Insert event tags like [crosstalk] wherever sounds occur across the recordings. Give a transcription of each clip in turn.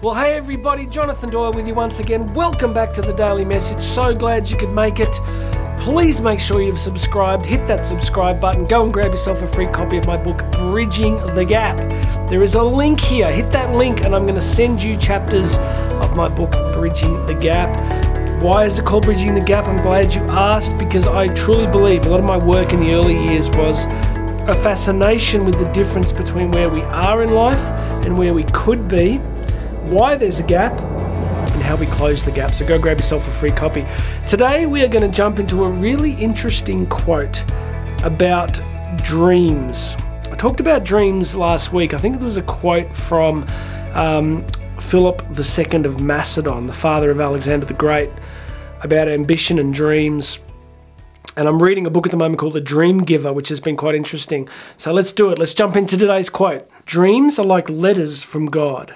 Well, hey everybody, Jonathan Doyle with you once again. Welcome back to the Daily Message. So glad you could make it. Please make sure you've subscribed, hit that subscribe button, go and grab yourself a free copy of my book, Bridging the Gap. There is a link here. Hit that link, and I'm going to send you chapters of my book, Bridging the Gap. Why is it called Bridging the Gap? I'm glad you asked because I truly believe a lot of my work in the early years was a fascination with the difference between where we are in life and where we could be why there's a gap, and how we close the gap. So go grab yourself a free copy. Today we are going to jump into a really interesting quote about dreams. I talked about dreams last week. I think there was a quote from um, Philip II of Macedon, the father of Alexander the Great, about ambition and dreams. And I'm reading a book at the moment called The Dream Giver, which has been quite interesting. So let's do it. Let's jump into today's quote Dreams are like letters from God.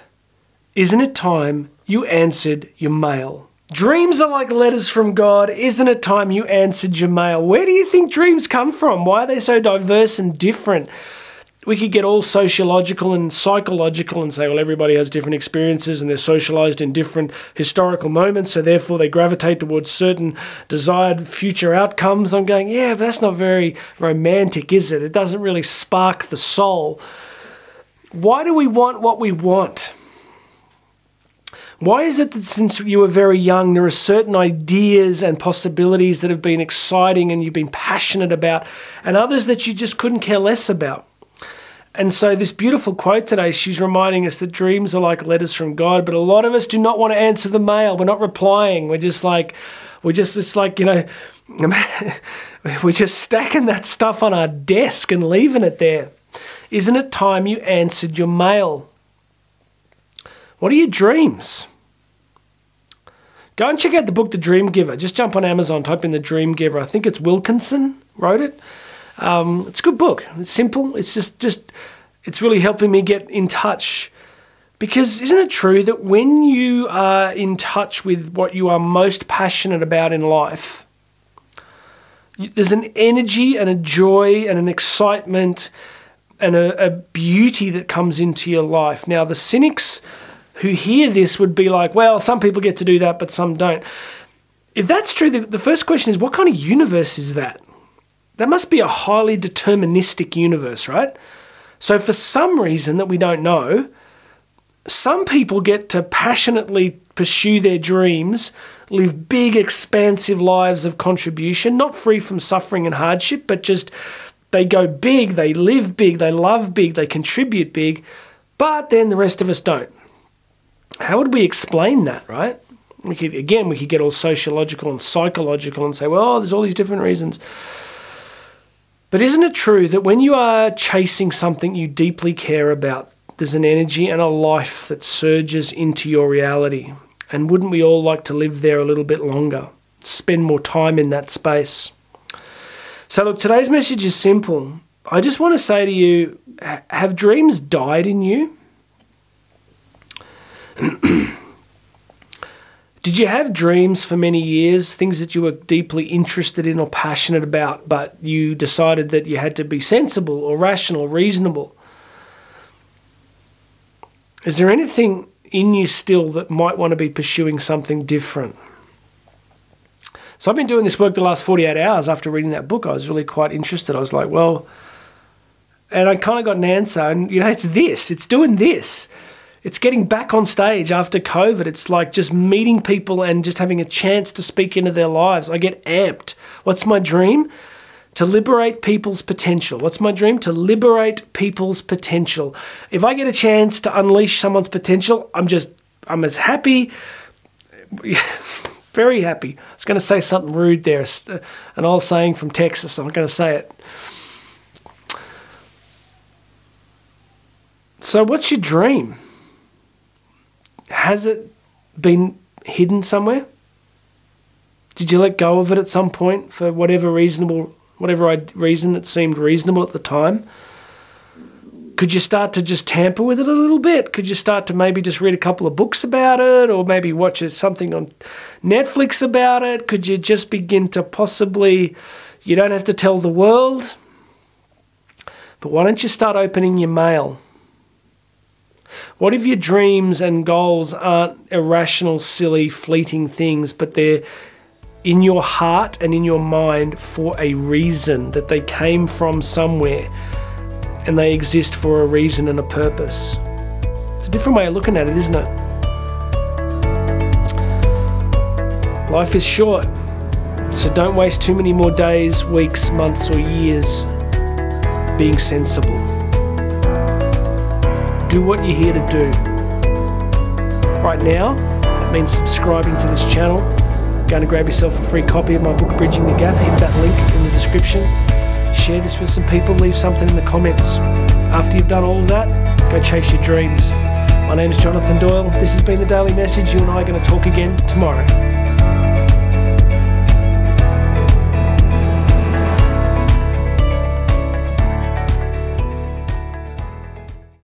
Isn't it time you answered your mail? Dreams are like letters from God. Isn't it time you answered your mail? Where do you think dreams come from? Why are they so diverse and different? We could get all sociological and psychological and say, well, everybody has different experiences and they're socialized in different historical moments, so therefore they gravitate towards certain desired future outcomes. I'm going, yeah, but that's not very romantic, is it? It doesn't really spark the soul. Why do we want what we want? Why is it that since you were very young, there are certain ideas and possibilities that have been exciting and you've been passionate about, and others that you just couldn't care less about? And so, this beautiful quote today, she's reminding us that dreams are like letters from God, but a lot of us do not want to answer the mail. We're not replying. We're just like, we're just, it's like, you know, [laughs] we're just stacking that stuff on our desk and leaving it there. Isn't it time you answered your mail? What are your dreams? Go and check out the book The Dream Giver. Just jump on Amazon, type in The Dream Giver. I think it's Wilkinson wrote it. Um, it's a good book. It's simple. It's just just it's really helping me get in touch. Because isn't it true that when you are in touch with what you are most passionate about in life, there's an energy and a joy and an excitement and a, a beauty that comes into your life. Now, the cynics who hear this would be like, well, some people get to do that, but some don't. If that's true, the, the first question is, what kind of universe is that? That must be a highly deterministic universe, right? So, for some reason that we don't know, some people get to passionately pursue their dreams, live big, expansive lives of contribution, not free from suffering and hardship, but just they go big, they live big, they love big, they contribute big, but then the rest of us don't how would we explain that, right? We could again we could get all sociological and psychological and say, well, oh, there's all these different reasons. But isn't it true that when you are chasing something you deeply care about, there's an energy and a life that surges into your reality? And wouldn't we all like to live there a little bit longer? Spend more time in that space. So, look, today's message is simple. I just want to say to you have dreams died in you? Did you have dreams for many years, things that you were deeply interested in or passionate about, but you decided that you had to be sensible or rational, reasonable? Is there anything in you still that might want to be pursuing something different? So I've been doing this work the last 48 hours after reading that book. I was really quite interested. I was like, well, and I kind of got an answer, and you know, it's this, it's doing this it's getting back on stage after COVID. It's like just meeting people and just having a chance to speak into their lives. I get amped. What's my dream? To liberate people's potential. What's my dream? To liberate people's potential. If I get a chance to unleash someone's potential, I'm just, I'm as happy, [laughs] very happy. I was going to say something rude there, uh, an old saying from Texas. I'm going to say it. So, what's your dream? Has it been hidden somewhere? Did you let go of it at some point for whatever reasonable, whatever reason that seemed reasonable at the time? Could you start to just tamper with it a little bit? Could you start to maybe just read a couple of books about it, or maybe watch something on Netflix about it? Could you just begin to possibly? You don't have to tell the world, but why don't you start opening your mail? What if your dreams and goals aren't irrational, silly, fleeting things, but they're in your heart and in your mind for a reason, that they came from somewhere and they exist for a reason and a purpose? It's a different way of looking at it, isn't it? Life is short, so don't waste too many more days, weeks, months, or years being sensible. Do what you're here to do. Right now, that means subscribing to this channel. Going to grab yourself a free copy of my book, Bridging the Gap. Hit that link in the description. Share this with some people. Leave something in the comments. After you've done all of that, go chase your dreams. My name is Jonathan Doyle. This has been the Daily Message. You and I are going to talk again tomorrow.